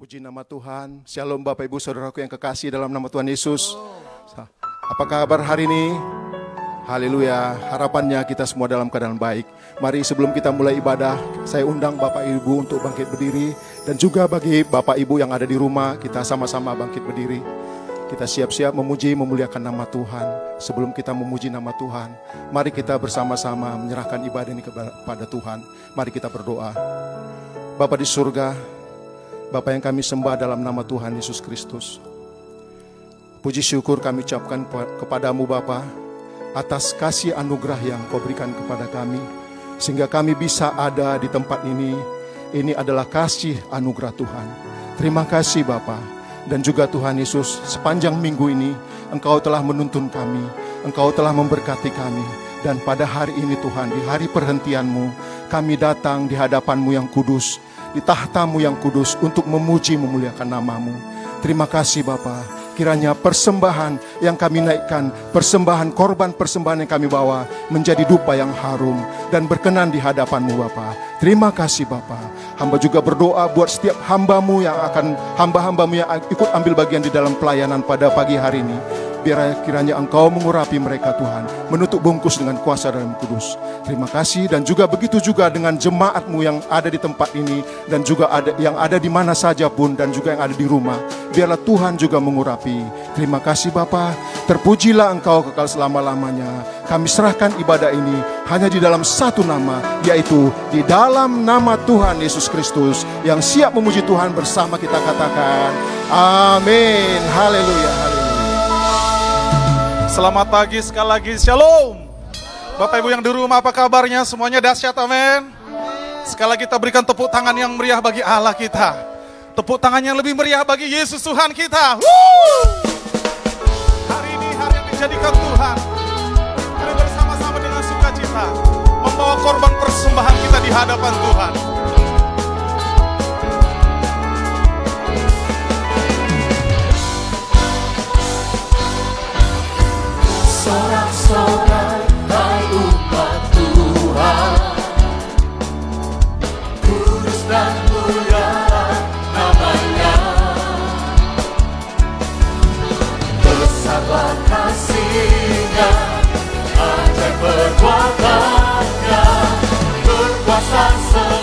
Puji nama Tuhan. Shalom Bapak Ibu Saudaraku yang kekasih dalam nama Tuhan Yesus. Apa kabar hari ini? Haleluya. Harapannya kita semua dalam keadaan baik. Mari sebelum kita mulai ibadah, saya undang Bapak Ibu untuk bangkit berdiri dan juga bagi Bapak Ibu yang ada di rumah, kita sama-sama bangkit berdiri. Kita siap-siap memuji, memuliakan nama Tuhan. Sebelum kita memuji nama Tuhan, mari kita bersama-sama menyerahkan ibadah ini kepada Tuhan. Mari kita berdoa. Bapak di surga, Bapak yang kami sembah dalam nama Tuhan Yesus Kristus. Puji syukur kami ucapkan kepadamu Bapa atas kasih anugerah yang kau berikan kepada kami. Sehingga kami bisa ada di tempat ini. Ini adalah kasih anugerah Tuhan. Terima kasih Bapa Dan juga Tuhan Yesus sepanjang minggu ini Engkau telah menuntun kami. Engkau telah memberkati kami. Dan pada hari ini Tuhan, di hari perhentianmu, kami datang di hadapanmu yang kudus di tahtamu yang kudus untuk memuji memuliakan namamu. Terima kasih Bapa. Kiranya persembahan yang kami naikkan, persembahan korban persembahan yang kami bawa menjadi dupa yang harum dan berkenan di hadapanmu Bapa. Terima kasih Bapa. Hamba juga berdoa buat setiap hambamu yang akan hamba-hambamu yang ikut ambil bagian di dalam pelayanan pada pagi hari ini. Biar kiranya engkau mengurapi mereka Tuhan. Menutup bungkus dengan kuasa dalam kudus. Terima kasih dan juga begitu juga dengan jemaatmu yang ada di tempat ini. Dan juga ada yang ada di mana saja pun dan juga yang ada di rumah. Biarlah Tuhan juga mengurapi. Terima kasih Bapa. Terpujilah engkau kekal selama-lamanya. Kami serahkan ibadah ini hanya di dalam satu nama. Yaitu di dalam nama Tuhan Yesus Kristus. Yang siap memuji Tuhan bersama kita katakan. Amin. Haleluya. Selamat pagi sekali lagi, Shalom. Bapak Ibu yang di rumah apa kabarnya? Semuanya dahsyat, amin. Sekali lagi kita berikan tepuk tangan yang meriah bagi Allah kita. Tepuk tangan yang lebih meriah bagi Yesus Tuhan kita. Woo! Hari ini hari yang dijadikan Tuhan. Mari bersama-sama dengan sukacita membawa korban persembahan kita di hadapan Tuhan. Sorak-sorai hai umat Tuhan. Kudus dan mulia namanya. Besarlah kasihnya Ajaib perbuatannya. Berkuasa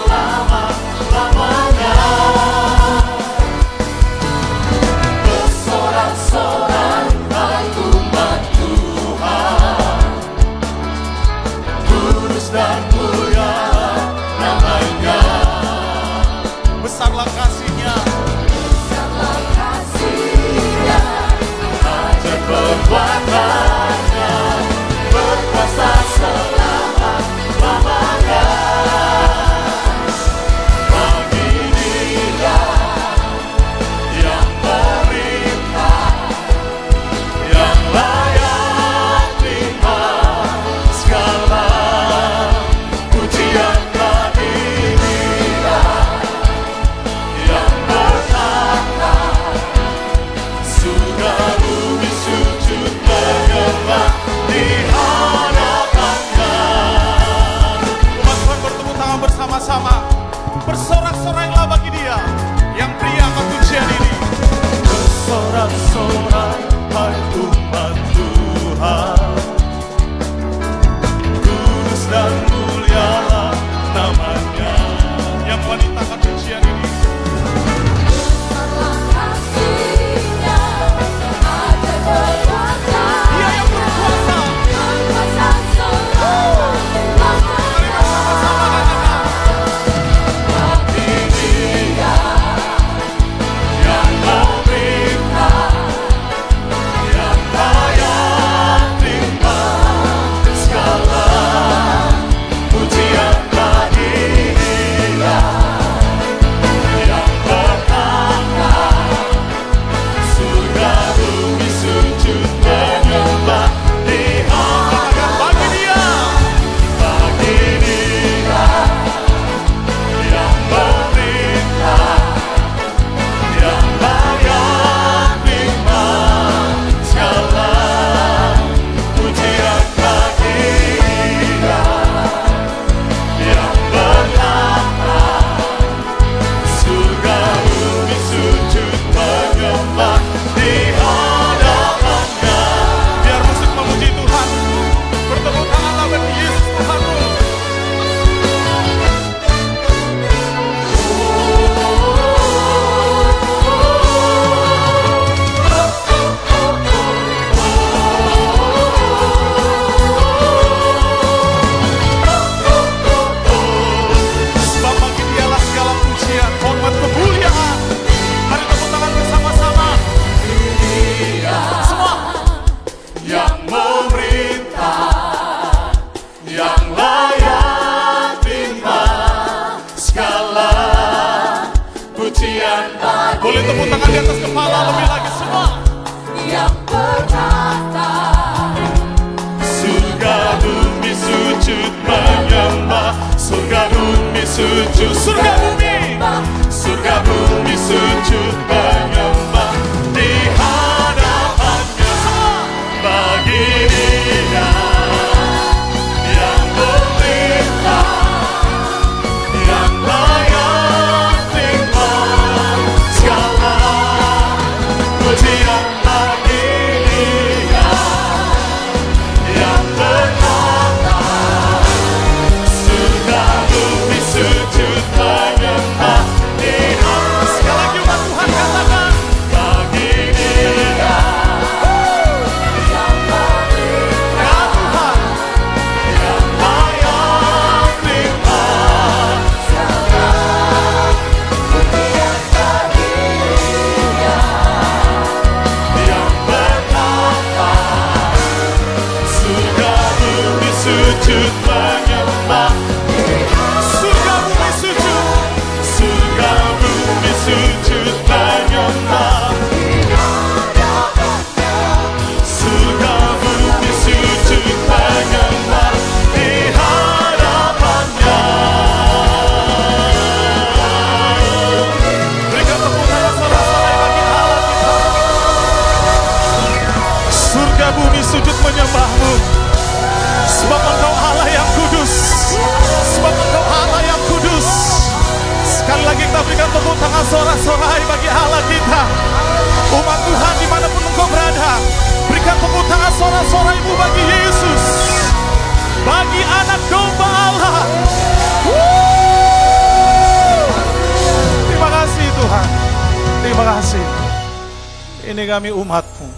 kami umatmu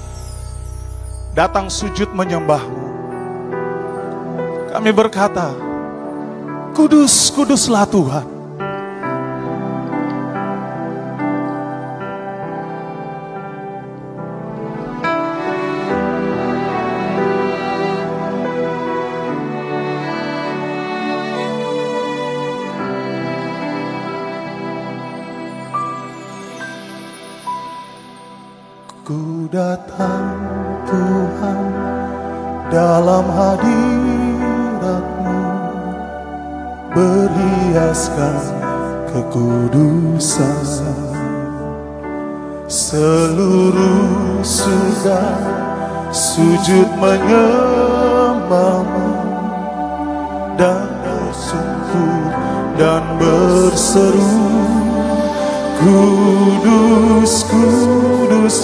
datang sujud menyembahmu. Kami berkata, kudus, kuduslah Tuhan.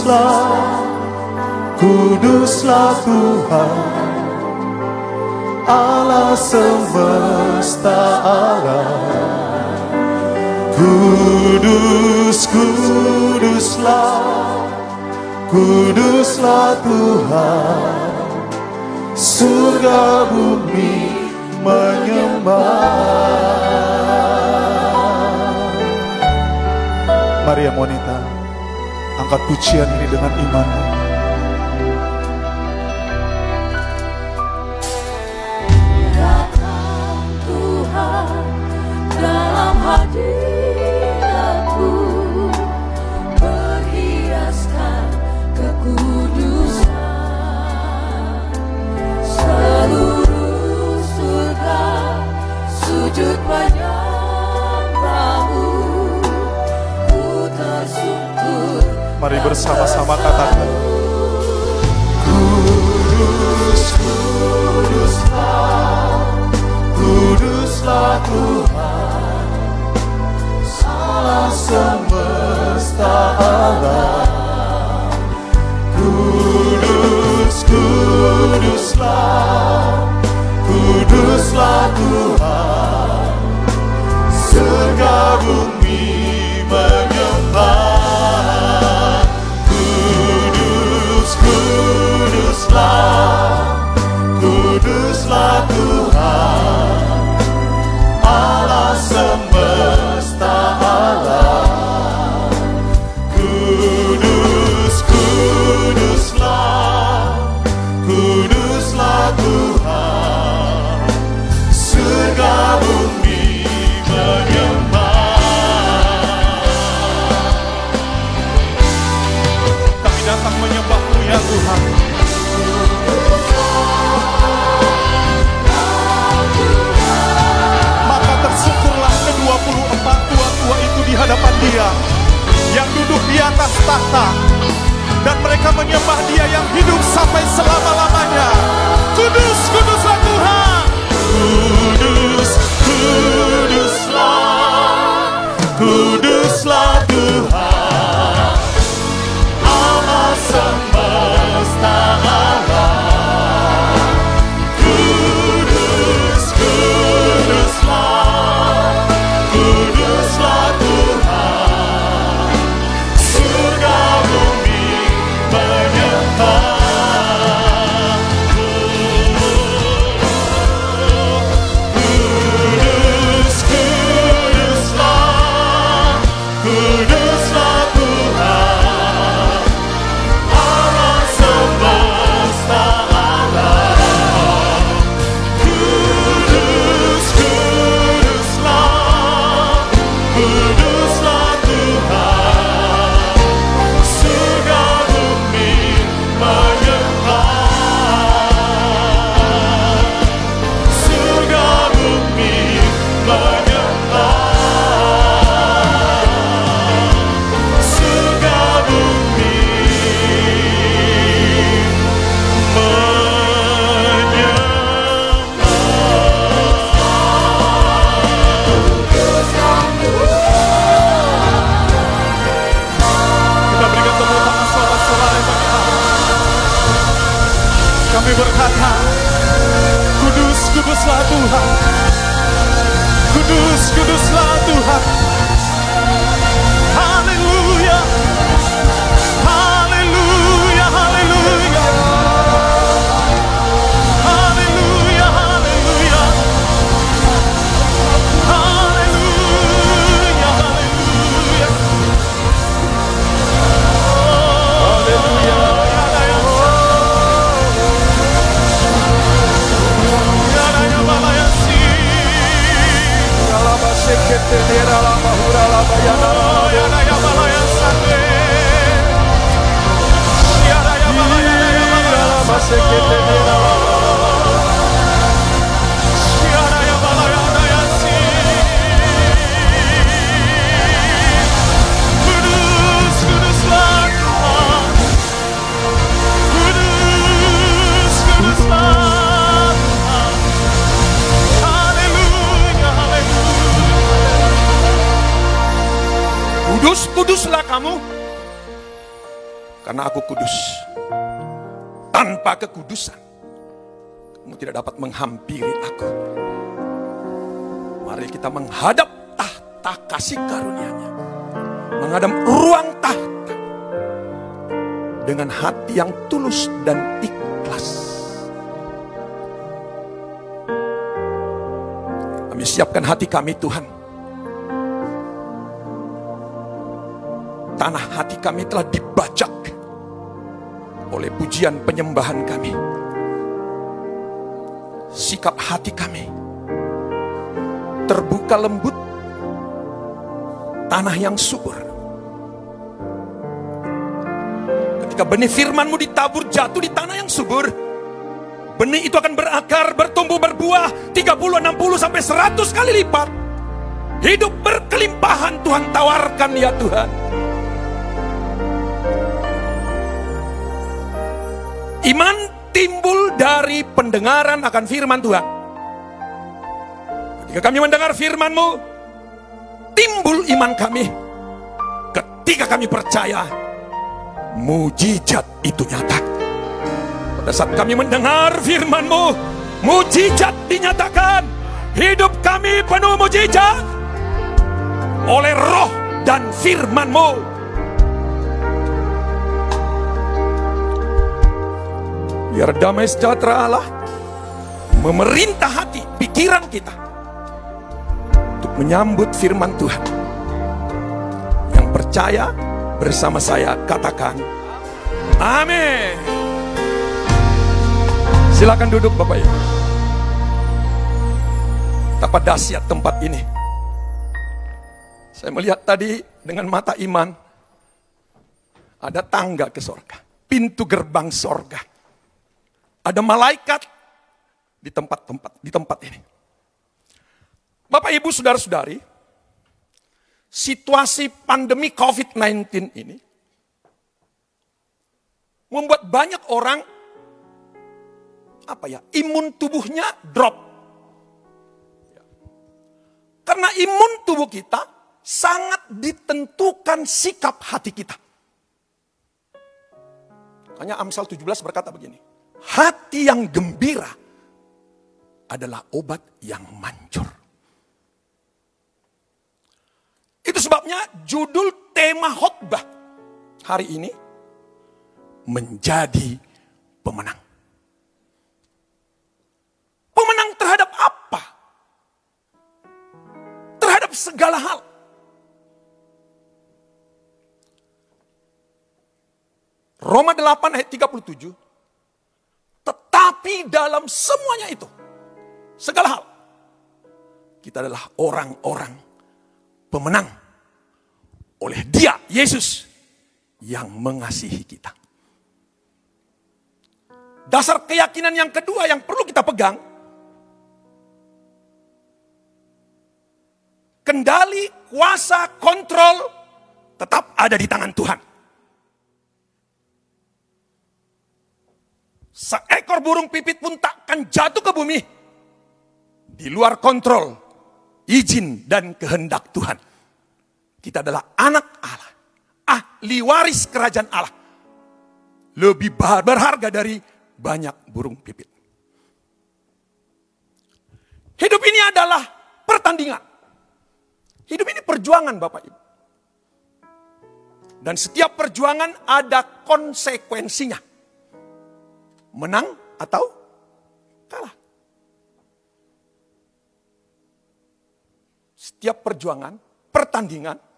kuduslah, kuduslah Tuhan, Allah semesta alam. Kudus, kuduslah, kuduslah Tuhan, surga bumi menyembah. Maria Monita. Angkat pujian ini dengan imanmu. Mari bersama-sama katakan. Kudus, kuduslah, kuduslah Tuhan, salah semesta Allah. Kudus, kuduslah, kuduslah Tuhan, segabung booze. Tulus dan ikhlas. Kami siapkan hati kami Tuhan. Tanah hati kami telah dibajak oleh pujian penyembahan kami. Sikap hati kami terbuka lembut, tanah yang subur. Ketika benih firmanmu ditabur jatuh di tanah yang subur, benih itu akan berakar, bertumbuh, berbuah 30, 60 sampai 100 kali lipat. Hidup berkelimpahan Tuhan tawarkan ya Tuhan. Iman timbul dari pendengaran akan firman Tuhan. Ketika kami mendengar firman-Mu, timbul iman kami. Ketika kami percaya, mujizat itu nyata. Pada saat kami mendengar firman-Mu, mujizat dinyatakan. Hidup kami penuh mujizat oleh roh dan firman-Mu. Biar damai sejahtera Allah memerintah hati, pikiran kita untuk menyambut firman Tuhan. Yang percaya bersama saya katakan amin. Silakan duduk Bapak Ibu. Betapa dahsyat tempat ini. Saya melihat tadi dengan mata iman ada tangga ke sorga, pintu gerbang sorga. Ada malaikat di tempat-tempat di tempat ini. Bapak Ibu Saudara-saudari, situasi pandemi COVID-19 ini membuat banyak orang apa ya imun tubuhnya drop. Karena imun tubuh kita sangat ditentukan sikap hati kita. Hanya Amsal 17 berkata begini. Hati yang gembira adalah obat yang manjur. Itu sebabnya judul tema khotbah hari ini menjadi pemenang. Pemenang terhadap apa? Terhadap segala hal. Roma 8 ayat 37. Tetapi dalam semuanya itu, segala hal, kita adalah orang-orang pemenang oleh Dia, Yesus, yang mengasihi kita. Dasar keyakinan yang kedua yang perlu kita pegang, kendali, kuasa, kontrol tetap ada di tangan Tuhan. Seekor burung pipit pun takkan jatuh ke bumi di luar kontrol, izin dan kehendak Tuhan. Kita adalah anak Allah, ahli waris kerajaan Allah. Lebih berharga dari banyak burung pipit. Hidup ini adalah pertandingan. Hidup ini perjuangan Bapak Ibu. Dan setiap perjuangan ada konsekuensinya. Menang atau kalah. Setiap perjuangan, pertandingan,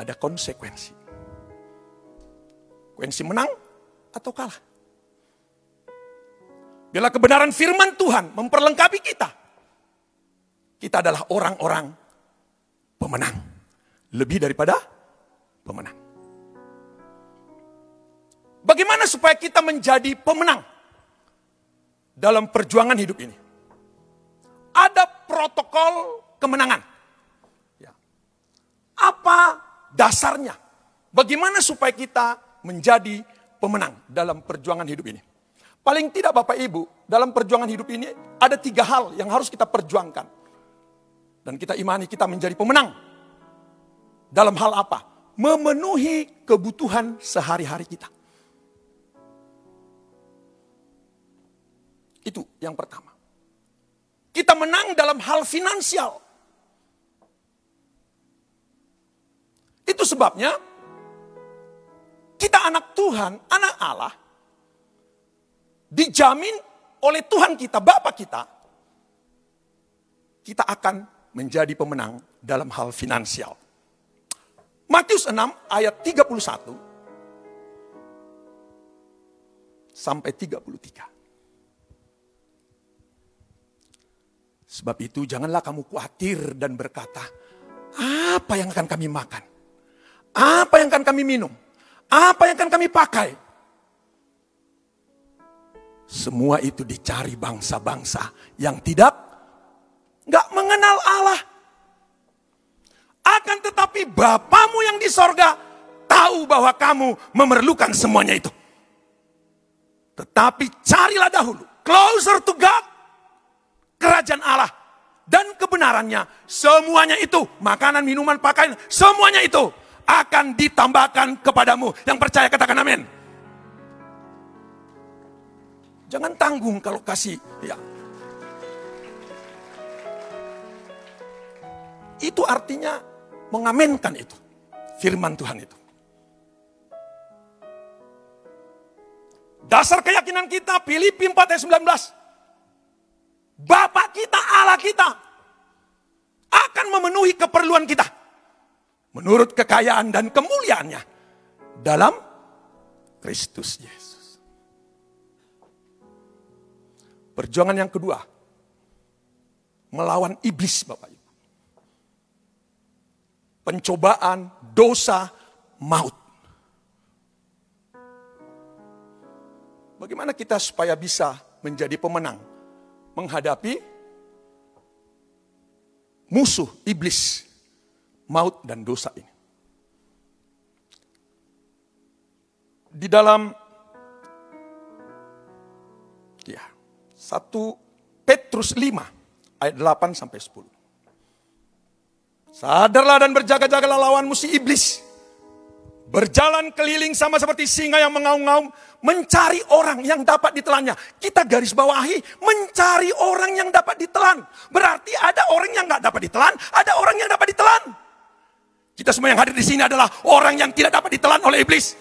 ada konsekuensi. Konsekuensi menang atau kalah. Bila kebenaran firman Tuhan memperlengkapi kita, kita adalah orang-orang pemenang. Lebih daripada pemenang. Bagaimana supaya kita menjadi pemenang dalam perjuangan hidup ini? Ada protokol kemenangan. Ya. Apa dasarnya? Bagaimana supaya kita menjadi pemenang dalam perjuangan hidup ini? Paling tidak Bapak Ibu, dalam perjuangan hidup ini ada tiga hal yang harus kita perjuangkan. Dan kita imani kita menjadi pemenang. Dalam hal apa? Memenuhi kebutuhan sehari-hari kita. Itu yang pertama. Kita menang dalam hal finansial. Itu sebabnya kita anak Tuhan, anak Allah, dijamin oleh Tuhan kita, Bapak kita, kita akan menjadi pemenang dalam hal finansial. Matius 6 ayat 31 sampai 33. Sebab itu janganlah kamu khawatir dan berkata, apa yang akan kami makan? Apa yang akan kami minum? Apa yang akan kami pakai? Semua itu dicari bangsa-bangsa yang tidak nggak mengenal Allah. Akan tetapi Bapamu yang di sorga tahu bahwa kamu memerlukan semuanya itu. Tetapi carilah dahulu, closer to God, kerajaan Allah dan kebenarannya. Semuanya itu, makanan, minuman, pakaian, semuanya itu akan ditambahkan kepadamu. Yang percaya katakan amin. Jangan tanggung kalau kasih. Ya. Itu artinya mengamenkan itu. Firman Tuhan itu. Dasar keyakinan kita, Filipi 4 ayat 19. Bapak kita, Allah kita akan memenuhi keperluan kita menurut kekayaan dan kemuliaannya dalam Kristus Yesus. Perjuangan yang kedua, melawan iblis Bapak Ibu. Pencobaan, dosa, maut. Bagaimana kita supaya bisa menjadi pemenang menghadapi musuh iblis, maut dan dosa ini. Di dalam ya, 1 Petrus 5 ayat 8 sampai 10. Sadarlah dan berjaga-jagalah lawanmu si iblis. Berjalan keliling sama seperti singa yang mengaum-ngaum, mencari orang yang dapat ditelannya. Kita garis bawahi, mencari orang yang dapat ditelan. Berarti ada orang yang nggak dapat ditelan, ada orang yang dapat ditelan. Kita semua yang hadir di sini adalah orang yang tidak dapat ditelan oleh iblis.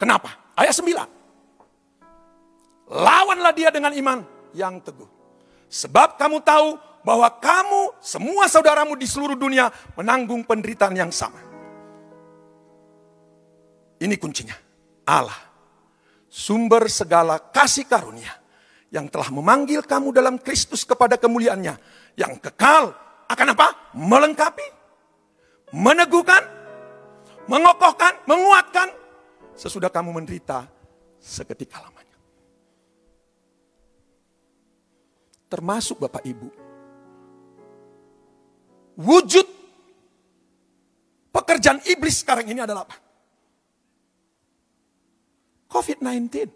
Kenapa? Ayat 9. Lawanlah dia dengan iman yang teguh. Sebab kamu tahu bahwa kamu semua saudaramu di seluruh dunia menanggung penderitaan yang sama. Ini kuncinya. Allah, sumber segala kasih karunia yang telah memanggil kamu dalam Kristus kepada kemuliaannya yang kekal akan apa? Melengkapi, meneguhkan, mengokohkan, menguatkan sesudah kamu menderita seketika lamanya. Termasuk Bapak Ibu. Wujud pekerjaan iblis sekarang ini adalah apa? COVID-19.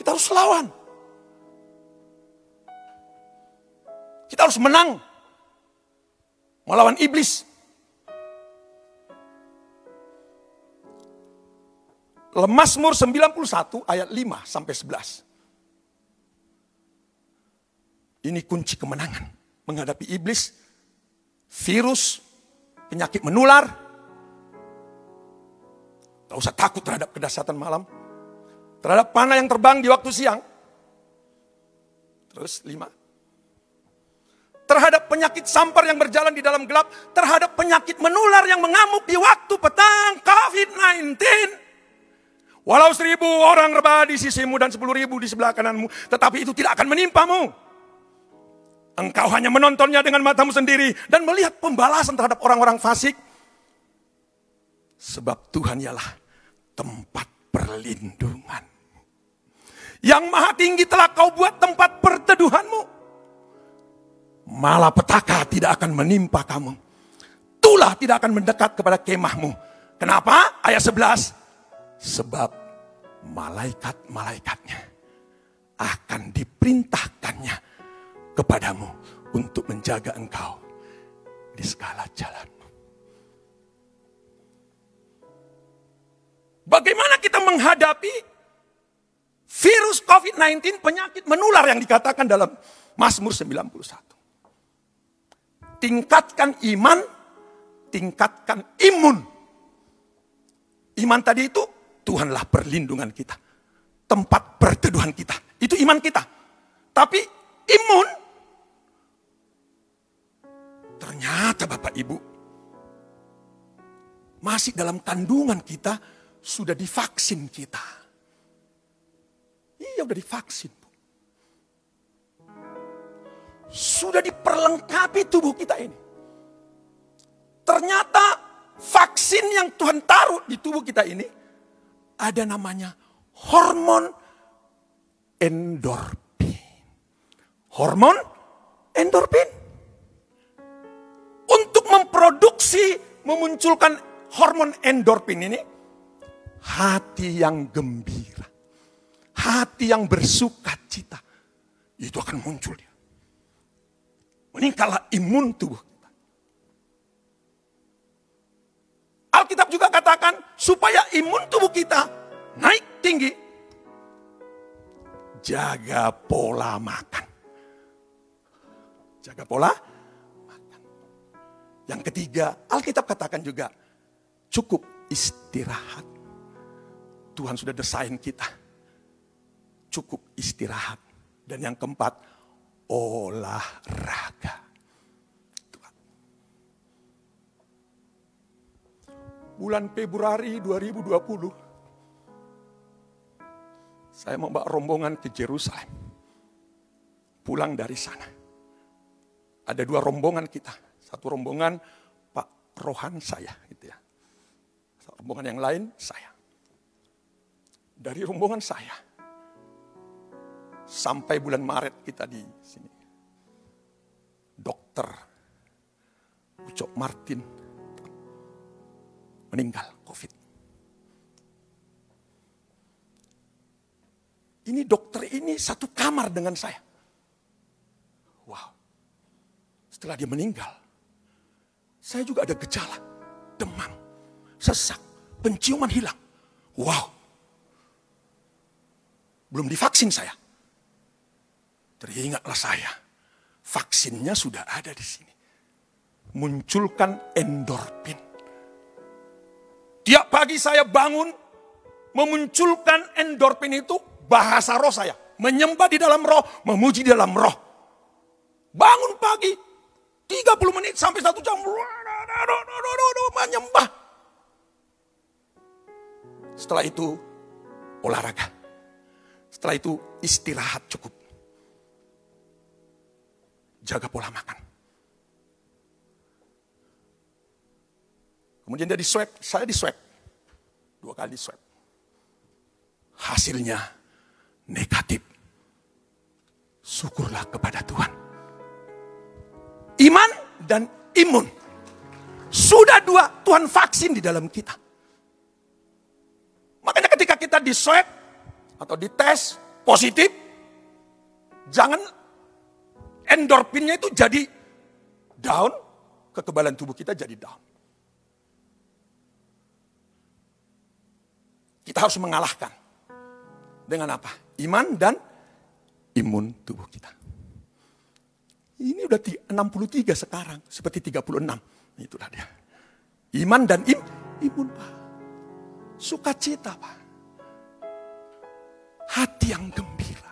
Kita harus lawan. Kita harus menang. Melawan iblis. Mazmur 91 ayat 5 sampai 11. Ini kunci kemenangan menghadapi iblis, virus, penyakit menular. Gak usah takut terhadap kedahsyatan malam. Terhadap panah yang terbang di waktu siang. Terus lima. Terhadap penyakit sampar yang berjalan di dalam gelap. Terhadap penyakit menular yang mengamuk di waktu petang COVID-19. Walau seribu orang rebah di sisimu dan sepuluh ribu di sebelah kananmu. Tetapi itu tidak akan menimpamu. Engkau hanya menontonnya dengan matamu sendiri. Dan melihat pembalasan terhadap orang-orang fasik. Sebab Tuhan ialah tempat perlindungan. Yang maha tinggi telah kau buat tempat perteduhanmu. Malapetaka tidak akan menimpa kamu. Tulah tidak akan mendekat kepada kemahmu. Kenapa? Ayat 11. Sebab malaikat-malaikatnya akan diperintahkannya kepadamu untuk menjaga engkau di segala jalanmu. Bagaimana kita menghadapi virus COVID-19 penyakit menular yang dikatakan dalam Mazmur 91. Tingkatkan iman, tingkatkan imun. Iman tadi itu Tuhanlah perlindungan kita. Tempat perteduhan kita. Itu iman kita. Tapi imun ternyata Bapak Ibu masih dalam kandungan kita sudah divaksin kita. Iya udah divaksin. Sudah diperlengkapi tubuh kita ini. Ternyata vaksin yang Tuhan taruh di tubuh kita ini ada namanya hormon endorfin. Hormon endorfin. Untuk memproduksi, memunculkan hormon endorfin ini, hati yang gembira, hati yang bersuka cita, itu akan muncul dia. Meningkatlah imun tubuh kita. Alkitab juga katakan supaya imun tubuh kita naik tinggi. Jaga pola makan. Jaga pola makan. Yang ketiga, Alkitab katakan juga cukup istirahat. Tuhan sudah desain kita. Cukup istirahat. Dan yang keempat, olahraga. Bulan Februari 2020, saya membawa rombongan ke Jerusalem. Pulang dari sana. Ada dua rombongan kita. Satu rombongan Pak Rohan saya. Gitu ya. Rombongan yang lain saya. Dari rombongan saya. Sampai bulan Maret kita di sini. Dokter Ucok Martin meninggal COVID. Ini dokter ini satu kamar dengan saya. Wow. Setelah dia meninggal, saya juga ada gejala. Demam, sesak, penciuman hilang. Wow. Belum divaksin saya. Teringatlah saya. Vaksinnya sudah ada di sini. Munculkan endorfin. Tiap pagi saya bangun, memunculkan endorfin itu bahasa roh saya. Menyembah di dalam roh, memuji di dalam roh. Bangun pagi, 30 menit sampai satu jam. Menyembah. Setelah itu olahraga. Setelah itu istirahat cukup. Jaga pola makan. Kemudian dia di swab, saya di swab. Dua kali di swab. Hasilnya negatif. Syukurlah kepada Tuhan. Iman dan imun. Sudah dua Tuhan vaksin di dalam kita. Makanya ketika kita di swab atau dites positif, jangan endorfinnya itu jadi down, kekebalan tubuh kita jadi down. Kita harus mengalahkan. Dengan apa? Iman dan imun tubuh kita. Ini udah 63 sekarang, seperti 36. Itulah dia. Iman dan im, imun Pak. Sukacita Pak. Hati yang gembira.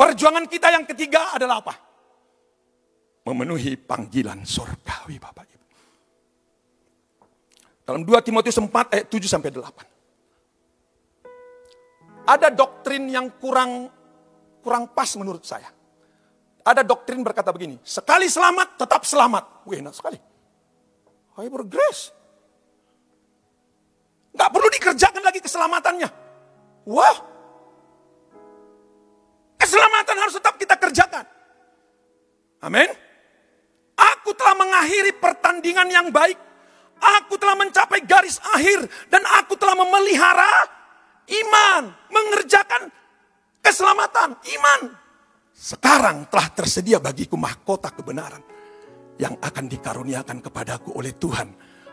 Perjuangan kita yang ketiga adalah apa? Memenuhi panggilan surgawi Bapak Ibu. Dalam 2 Timotius 4 ayat 7 sampai 8. Ada doktrin yang kurang kurang pas menurut saya. Ada doktrin berkata begini, sekali selamat tetap selamat. Wih enak sekali. Hyper grace. Gak perlu dikerjakan lagi keselamatannya. Wah. Keselamatan harus tetap kita kerjakan. Amin. Aku telah mengakhiri pertandingan yang baik. Aku telah mencapai garis akhir. Dan aku telah memelihara iman. Mengerjakan keselamatan, iman. Sekarang telah tersedia bagiku mahkota kebenaran. Yang akan dikaruniakan kepadaku oleh Tuhan.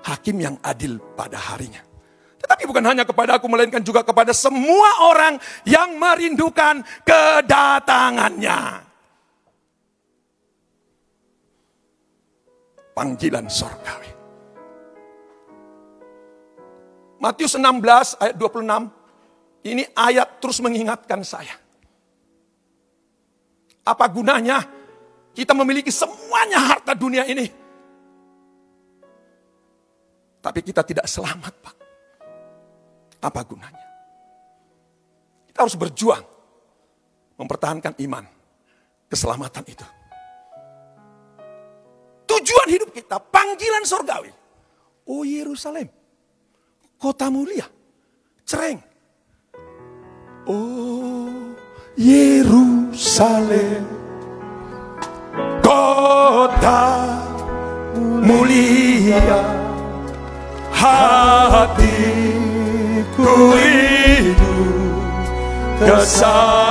Hakim yang adil pada harinya. Tetapi bukan hanya kepada aku, melainkan juga kepada semua orang yang merindukan kedatangannya. Panggilan sorgawi. Matius 16 ayat 26. Ini ayat terus mengingatkan saya. Apa gunanya kita memiliki semuanya harta dunia ini. Tapi kita tidak selamat Pak. Apa gunanya? Kita harus berjuang. Mempertahankan iman. Keselamatan itu. Tujuan hidup kita, panggilan sorgawi. Oh Yerusalem, kota mulia, cereng. Oh Yerusalem, kota mulia, hatiku rindu ke sana.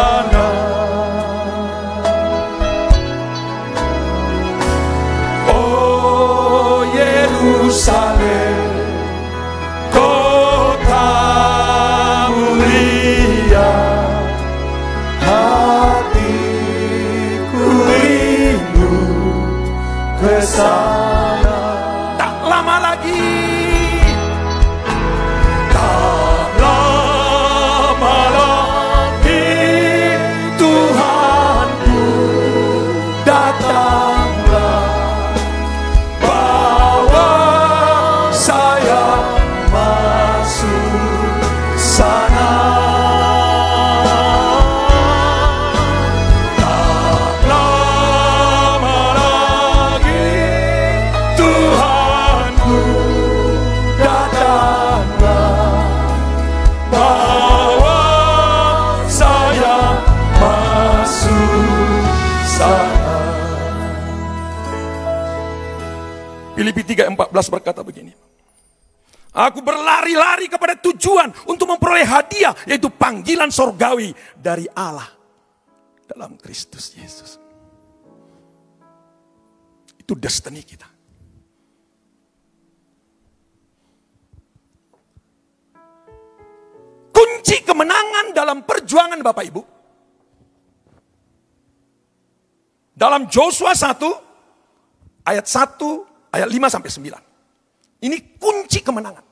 14 berkata begini. Aku berlari-lari kepada tujuan untuk memperoleh hadiah yaitu panggilan sorgawi dari Allah dalam Kristus Yesus. Itu destiny kita. Kunci kemenangan dalam perjuangan Bapak Ibu. Dalam Joshua 1 ayat 1 ayat 5 sampai 9. Ini kunci kemenangan.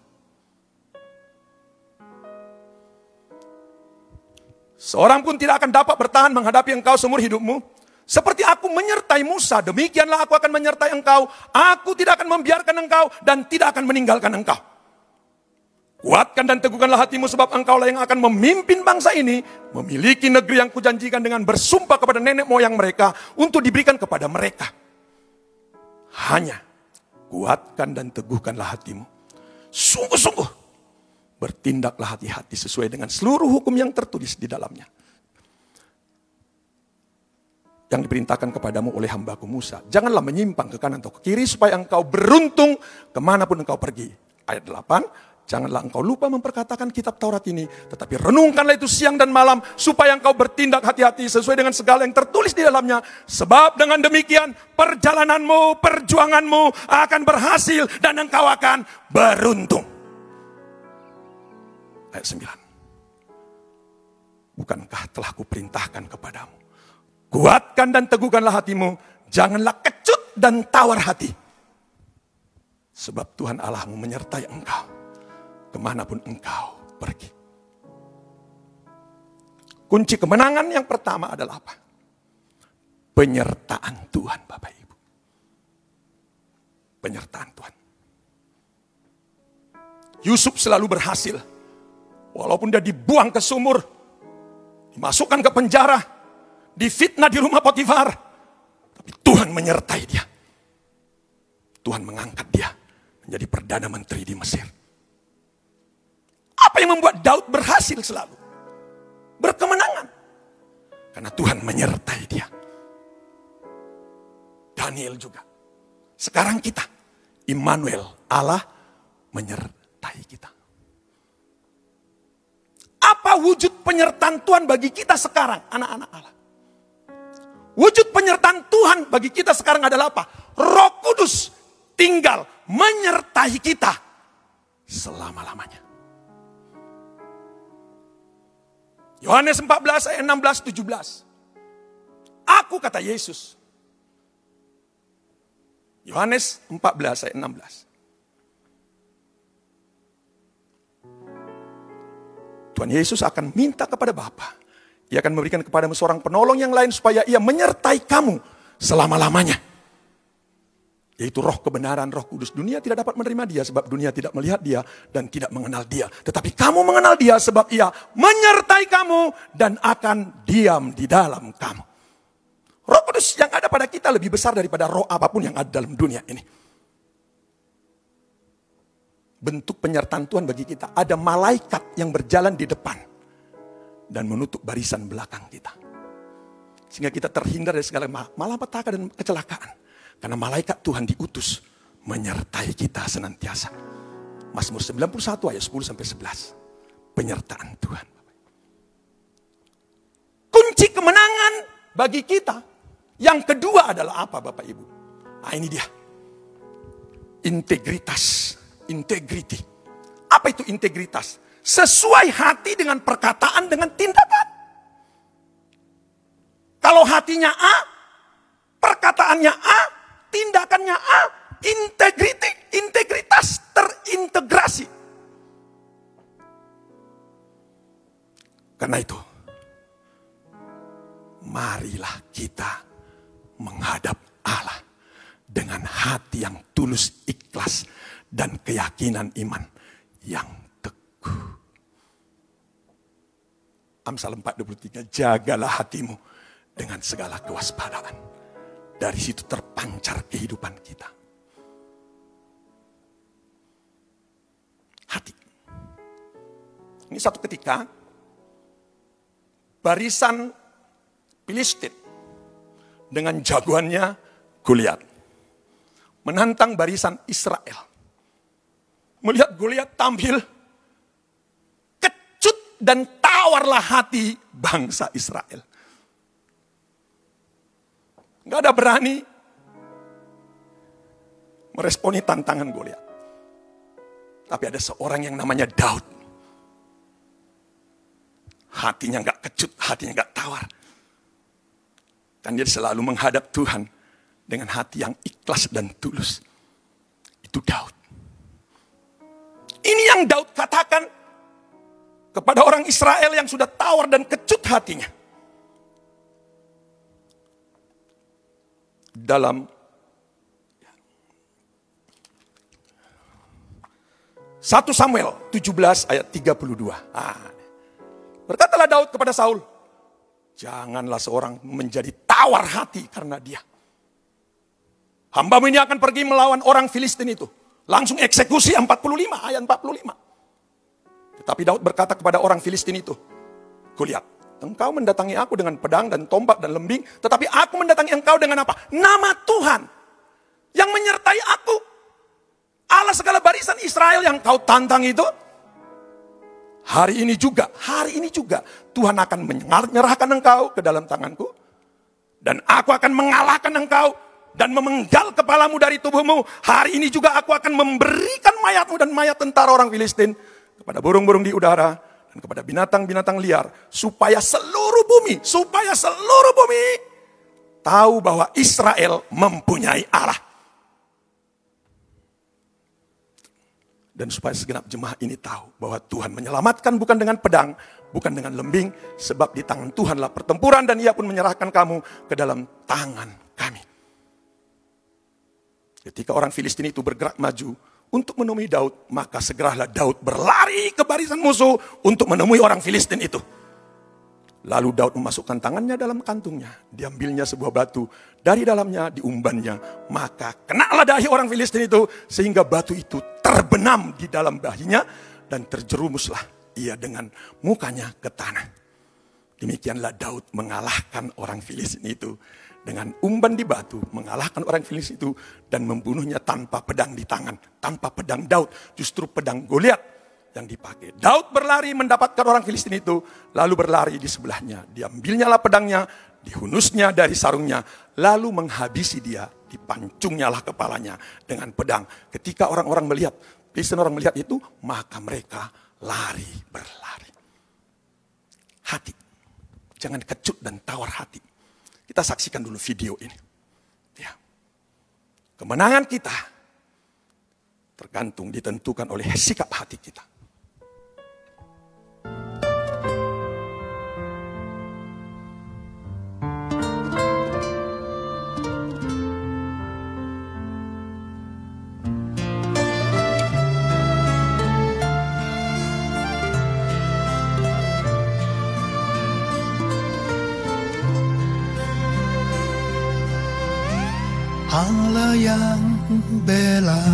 Seorang pun tidak akan dapat bertahan menghadapi engkau seumur hidupmu. Seperti aku menyertai Musa, demikianlah aku akan menyertai engkau. Aku tidak akan membiarkan engkau dan tidak akan meninggalkan engkau. Kuatkan dan teguhkanlah hatimu sebab engkau lah yang akan memimpin bangsa ini. Memiliki negeri yang kujanjikan dengan bersumpah kepada nenek moyang mereka untuk diberikan kepada mereka. Hanya kuatkan dan teguhkanlah hatimu. Sungguh-sungguh bertindaklah hati-hati sesuai dengan seluruh hukum yang tertulis di dalamnya. Yang diperintahkan kepadamu oleh hambaku Musa. Janganlah menyimpang ke kanan atau ke kiri supaya engkau beruntung ke mana pun engkau pergi. Ayat 8, Janganlah engkau lupa memperkatakan kitab Taurat ini, tetapi renungkanlah itu siang dan malam, supaya engkau bertindak hati-hati sesuai dengan segala yang tertulis di dalamnya. Sebab dengan demikian, perjalananmu, perjuanganmu akan berhasil, dan engkau akan beruntung. Ayat 9. Bukankah telah kuperintahkan kepadamu? Kuatkan dan teguhkanlah hatimu, janganlah kecut dan tawar hati. Sebab Tuhan Allahmu menyertai engkau ke mana pun engkau pergi. Kunci kemenangan yang pertama adalah apa? Penyertaan Tuhan Bapak Ibu. Penyertaan Tuhan. Yusuf selalu berhasil. Walaupun dia dibuang ke sumur, dimasukkan ke penjara, difitnah di rumah Potifar. Tapi Tuhan menyertai dia. Tuhan mengangkat dia menjadi Perdana Menteri di Mesir. Apa yang membuat Daud berhasil selalu? Berkemenangan. Karena Tuhan menyertai dia. Daniel juga. Sekarang kita, Immanuel, Allah menyertai kita. Apa wujud penyertaan Tuhan bagi kita sekarang, anak-anak Allah? Wujud penyertaan Tuhan bagi kita sekarang adalah apa? Roh Kudus tinggal menyertai kita selama-lamanya. Yohanes 14 ayat 16 17. Aku kata Yesus. Yohanes 14 ayat 16. Tuhan Yesus akan minta kepada Bapa. Ia akan memberikan kepadamu seorang penolong yang lain supaya ia menyertai kamu selama-lamanya. Yaitu roh kebenaran, roh kudus. Dunia tidak dapat menerima dia sebab dunia tidak melihat dia dan tidak mengenal dia. Tetapi kamu mengenal dia sebab ia menyertai kamu dan akan diam di dalam kamu. Roh kudus yang ada pada kita lebih besar daripada roh apa pun yang ada dalam dunia ini. Bentuk penyertaan Tuhan bagi kita. Ada malaikat yang berjalan di depan. Dan menutup barisan belakang kita. Sehingga kita terhindar dari segala malapetaka dan kecelakaan. Karena malaikat Tuhan diutus menyertai kita senantiasa. Mazmur 91 ayat 10 sampai 11. Penyertaan Tuhan. Kunci kemenangan bagi kita. Yang kedua adalah apa Bapak Ibu? Nah ini dia. Integritas. Integrity. Apa itu integritas? Sesuai hati dengan perkataan dengan tindakan. Kalau hatinya A, perkataannya A, tindakannya A, integriti, integritas terintegrasi. Karena itu, marilah kita menghadap Allah dengan hati yang tulus ikhlas dan keyakinan iman yang teguh. Amsal 4:23 jagalah hatimu dengan segala kewaspadaan dari situ terpancar kehidupan kita. Hati. Ini satu ketika barisan Filistin dengan jagoannya Goliat menantang barisan Israel. melihat Goliat tampil, kecut dan tawarlah hati bangsa Israel. Gak ada berani meresponi tantangan Goliat. Tapi ada seorang yang namanya Daud. Hatinya nggak kecut, hatinya nggak tawar. Dan dia selalu menghadap Tuhan dengan hati yang ikhlas dan tulus. Itu Daud. Ini yang Daud katakan kepada orang Israel yang sudah tawar dan kecut hatinya. Dalam 1 Samuel 17 ayat 32. Ah. Berkatalah Daud kepada Saul, janganlah seorang menjadi tawar hati karena dia. Hambamu ini akan pergi melawan orang Filistin itu. Langsung eksekusi 45 ayat 45. Tetapi Daud berkata kepada orang Filistin itu, Kulihat, engkau mendatangi aku dengan pedang dan tombak dan lembing, tetapi aku mendatangi engkau dengan apa? Nama Tuhan yang menyertai aku. Allah segala barisan Israel yang kau tantang itu, hari ini juga, hari ini juga Tuhan akan menyerahkan engkau ke dalam tanganku. Dan aku akan mengalahkan engkau dan memenggal kepalamu dari tubuhmu. Hari ini juga aku akan memberikan mayatmu dan mayat tentara orang Filistin kepada burung-burung di udara dan kepada binatang-binatang liar supaya seluruh bumi, supaya seluruh bumi tahu bahwa Israel mempunyai Allah. Dan supaya segenap jemaah ini tahu bahwa Tuhan menyelamatkan bukan dengan pedang, bukan dengan lembing, sebab di tangan Tuhanlah pertempuran dan ia pun menyerahkan kamu ke dalam tangan kami. Ketika orang Filistin itu bergerak maju untuk menemui Daud, maka segeralah Daud berlari ke barisan musuh untuk menemui orang Filistin itu. Lalu Daud memasukkan tangannya dalam kantungnya. Diambilnya sebuah batu. Dari dalamnya diumbannya. Maka kenalah dahi orang Filistin itu. Sehingga batu itu terbenam di dalam dahinya. Dan terjerumuslah ia dengan mukanya ke tanah. Demikianlah Daud mengalahkan orang Filistin itu. Dengan umban di batu. Mengalahkan orang Filistin itu. Dan membunuhnya tanpa pedang di tangan. Tanpa pedang Daud. Justru pedang Goliat yang dipakai. Daud berlari mendapatkan orang Filistin itu, lalu berlari di sebelahnya. Diambilnya lah pedangnya, dihunusnya dari sarungnya, lalu menghabisi dia, dipancungnya lah kepalanya dengan pedang. Ketika orang-orang melihat, Filistin orang melihat itu, maka mereka lari berlari. Hati, jangan kecut dan tawar hati. Kita saksikan dulu video ini. Ya. Kemenangan kita tergantung ditentukan oleh sikap hati kita. Allah yang bela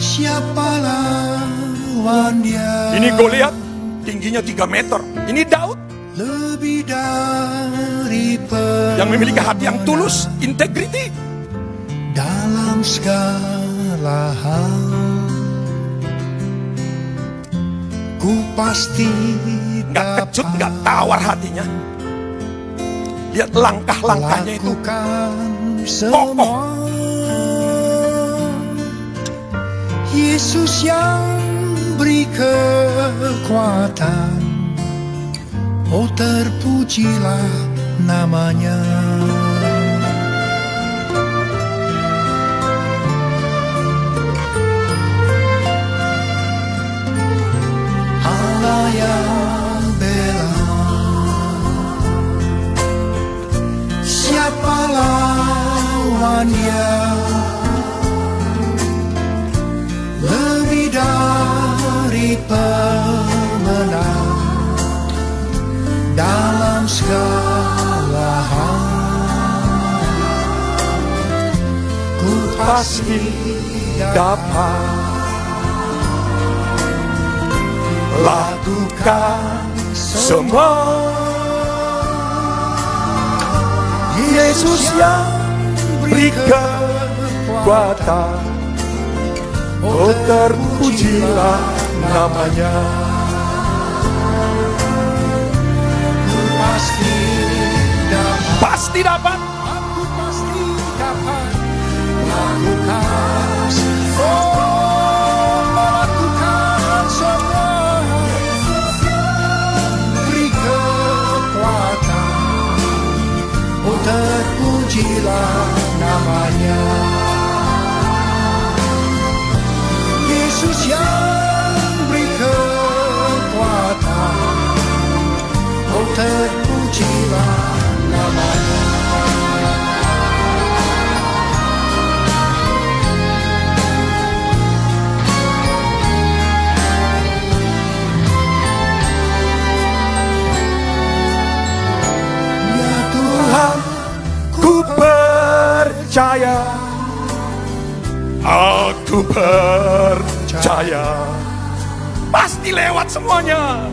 Siapa lawan dia Ini Goliat tingginya 3 meter. Ini Daud Lebih dari yang memiliki hati yang tulus, integriti. Dalam segala hal Ku pasti Nggak kecut, nggak tawar hatinya. Lihat langkah-langkahnya itu. semua Yesus yang beri kekuatan. Oh terpujilah namanya lawannya Lebih dari pemenang Dalam segala hal Ku pasti dapat Lakukan semua. Yesus yang Beri kekuatan. Oh terpujilah namanya. Pasti dapat. Pasti dapat. Aku pasti dapat. Lakukan oh melakukan semua. Beri kekuatan. Oh terpujilah namanya. Yesus yang beri kekuatan. Oh percaya. Aku percaya. Pasti lewat semuanya.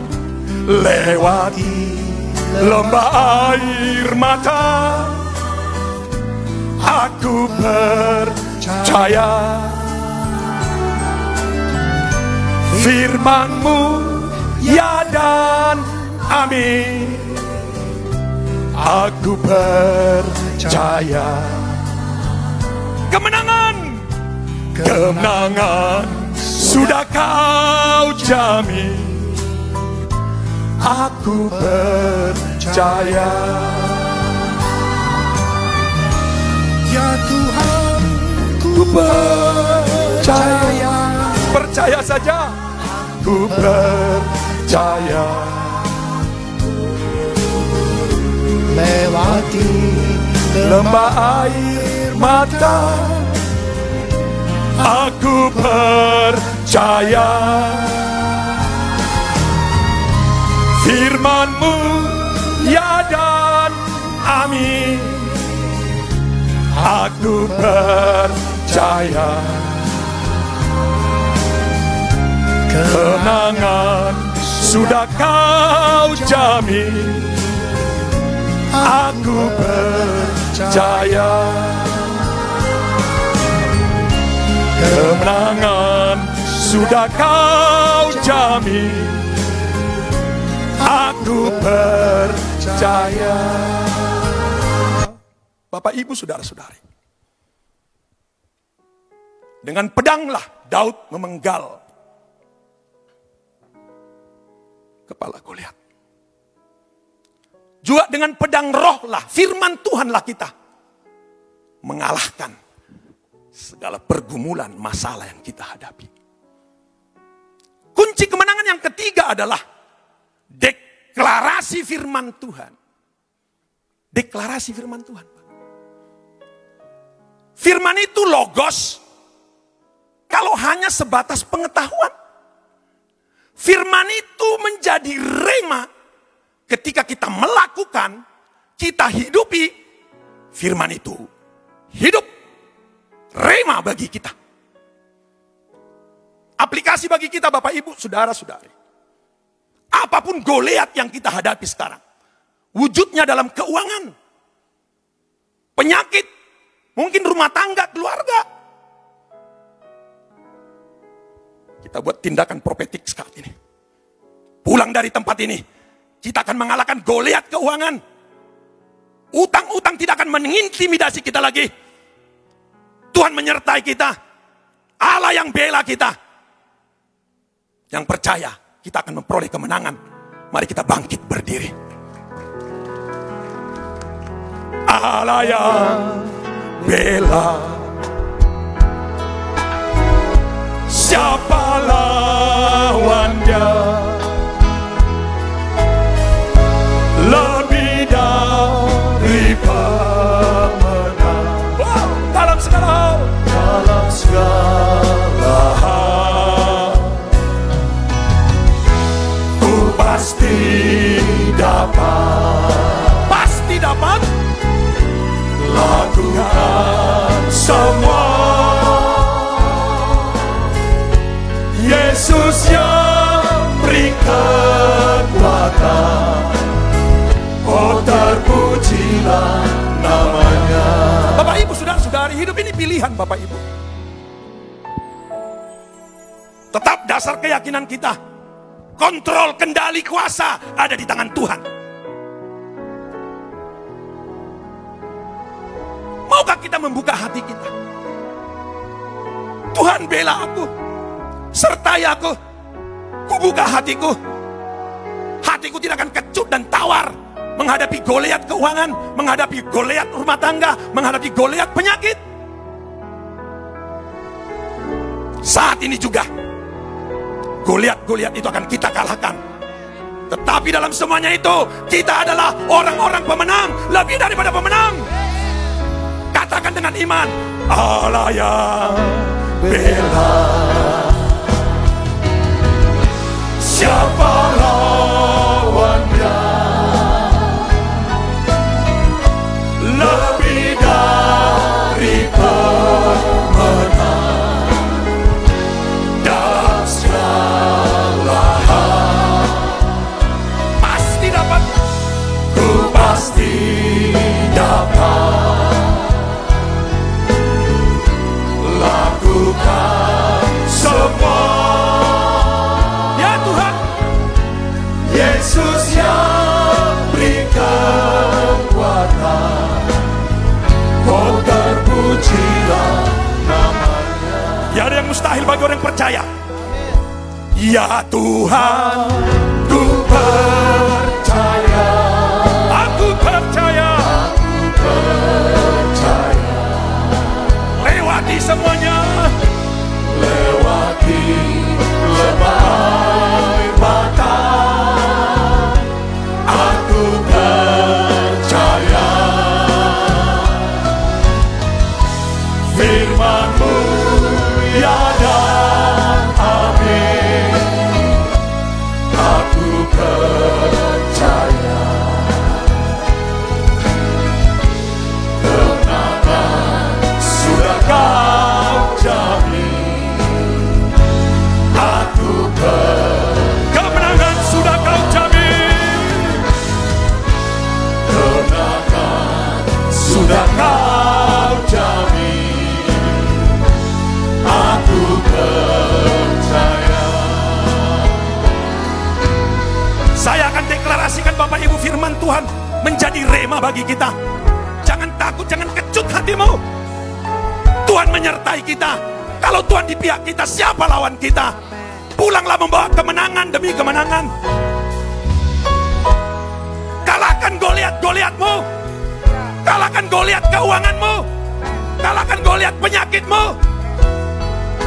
Lewati lembah air mata. Aku percaya. Firmanmu ya dan amin. Aku percaya Kemenangan Sudah kau jamin. Aku percaya. Ya Tuhan ku percaya. Percaya. Saja. Ku percaya. Lewati Lembah air mata Aku percaya Firmanmu ya dan amin. Aku percaya Kenangan sudah kau jamin. Aku percaya Kemenangan sudah kau jamin Aku percaya. Bapak ibu saudara-saudari. Dengan pedanglah Daud memenggal. Kepala Goliat juga dengan pedang roh lah, firman Tuhanlah kita. Mengalahkan segala pergumulan masalah yang kita hadapi. Kunci kemenangan yang ketiga adalah deklarasi firman Tuhan. Deklarasi firman Tuhan. Firman itu logos. Kalau hanya sebatas pengetahuan. Firman itu menjadi rema ketika kita melakukan, kita hidupi firman itu. Hidup rema bagi kita. Aplikasi bagi kita Bapak Ibu, Saudara-saudari. Apa pun Goliat yang kita hadapi sekarang. Wujudnya dalam keuangan. Penyakit. Mungkin rumah tangga, keluarga. Kita buat tindakan profetik saat ini. Pulang dari tempat ini kita akan mengalahkan Goliat keuangan. Utang-utang tidak akan mengintimidasi kita lagi. Tuhan menyertai kita. Allah yang bela kita. Yang percaya kita akan memperoleh kemenangan. Mari kita bangkit berdiri. Allah yang bela. Siapa lawannya? Bapak ibu saudara-saudari hidup ini pilihan Bapak ibu dasar keyakinan kita. Kontrol, kendali, kuasa ada di tangan Tuhan. Maukah kita membuka hati kita? Tuhan bela aku. Sertai aku. Kubuka hatiku. Hatiku tidak akan kecut dan tawar menghadapi Goliat keuangan, menghadapi Goliat rumah tangga, menghadapi Goliat penyakit. Saat ini juga Goliat-Goliat itu akan kita kalahkan. Tetapi dalam semuanya itu kita adalah orang-orang pemenang, lebih daripada pemenang. Katakan dengan iman, Allah yang bela. Siapa percaya. Ya Tuhan, ku percaya. Bagi kita. Jangan takut, jangan kecut hatimu. Tuhan menyertai kita. Kalau Tuhan di pihak kita, siapa lawan kita? Pulanglah membawa kemenangan demi kemenangan. Kalahkan Goliat-Goliatmu. Kalahkan Goliat keuanganmu. Kalahkan Goliat penyakitmu.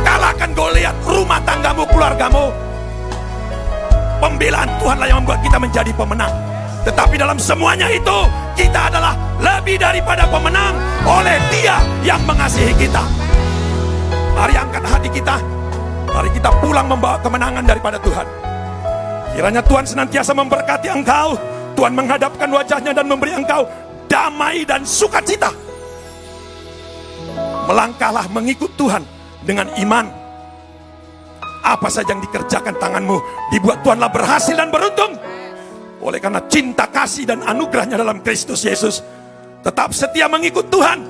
Kalahkan Goliat rumah tanggamu, keluargamu. Pembelaan Tuhanlah yang membuat kita menjadi pemenang. Tetapi dalam semuanya itu, kita adalah lebih daripada pemenang oleh Dia yang mengasihi kita. Mari angkat hati kita. Mari kita pulang membawa kemenangan daripada Tuhan. Kiranya Tuhan senantiasa memberkati engkau. Tuhan menghadapkan wajahnya dan memberi engkau damai dan sukacita. Melangkahlah mengikut Tuhan dengan iman. Apa saja yang dikerjakan tanganmu dibuat Tuhanlah berhasil dan beruntung. Oleh karena cinta kasih dan anugerahnya dalam Kristus Yesus. Tetap setia mengikut Tuhan.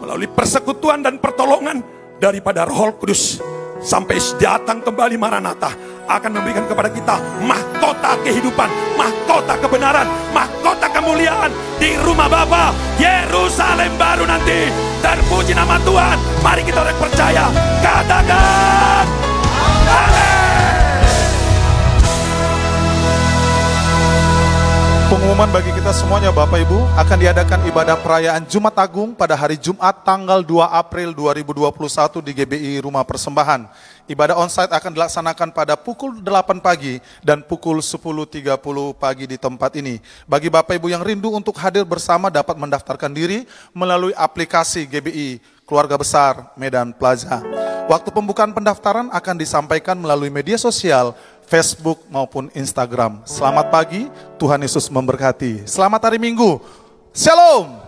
Melalui persekutuan dan pertolongan daripada roh kudus. Sampai datang kembali Maranatha akan memberikan kepada kita mahkota kehidupan, mahkota kebenaran, mahkota kemuliaan di rumah Bapa Yerusalem baru nanti. Terpuji nama Tuhan. Mari kita orang percaya. Katakan. Amin. Pengumuman bagi kita semuanya Bapak Ibu akan diadakan ibadah perayaan Jumat Agung pada hari Jumat tanggal 2 April 2021 di GBI Rumah Persembahan. Ibadah onsite akan dilaksanakan pada pukul 8 pagi dan pukul 10.30 pagi di tempat ini. Bagi Bapak Ibu yang rindu untuk hadir bersama dapat mendaftarkan diri melalui aplikasi GBI Keluarga Besar Medan Plaza. Waktu pembukaan pendaftaran akan disampaikan melalui media sosial Facebook maupun Instagram. Selamat pagi, Tuhan Yesus memberkati. Selamat hari Minggu. Shalom.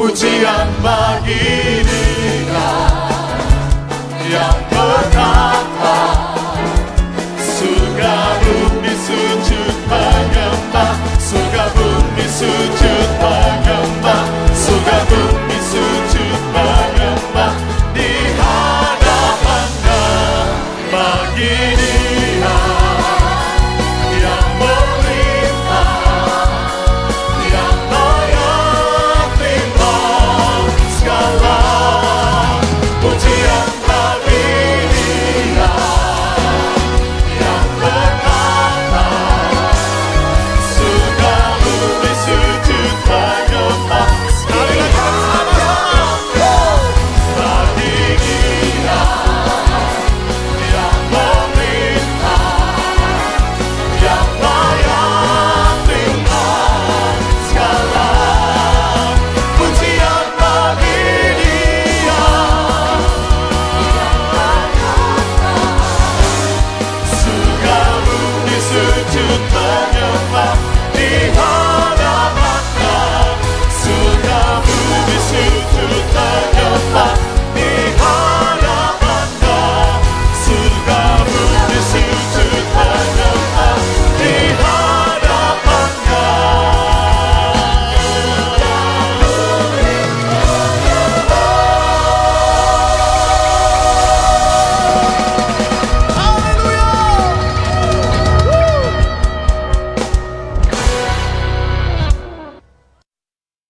pujian bagi dia yang berkata surga bumi sujud menyembah surga bumi sujud menyembah surga bumi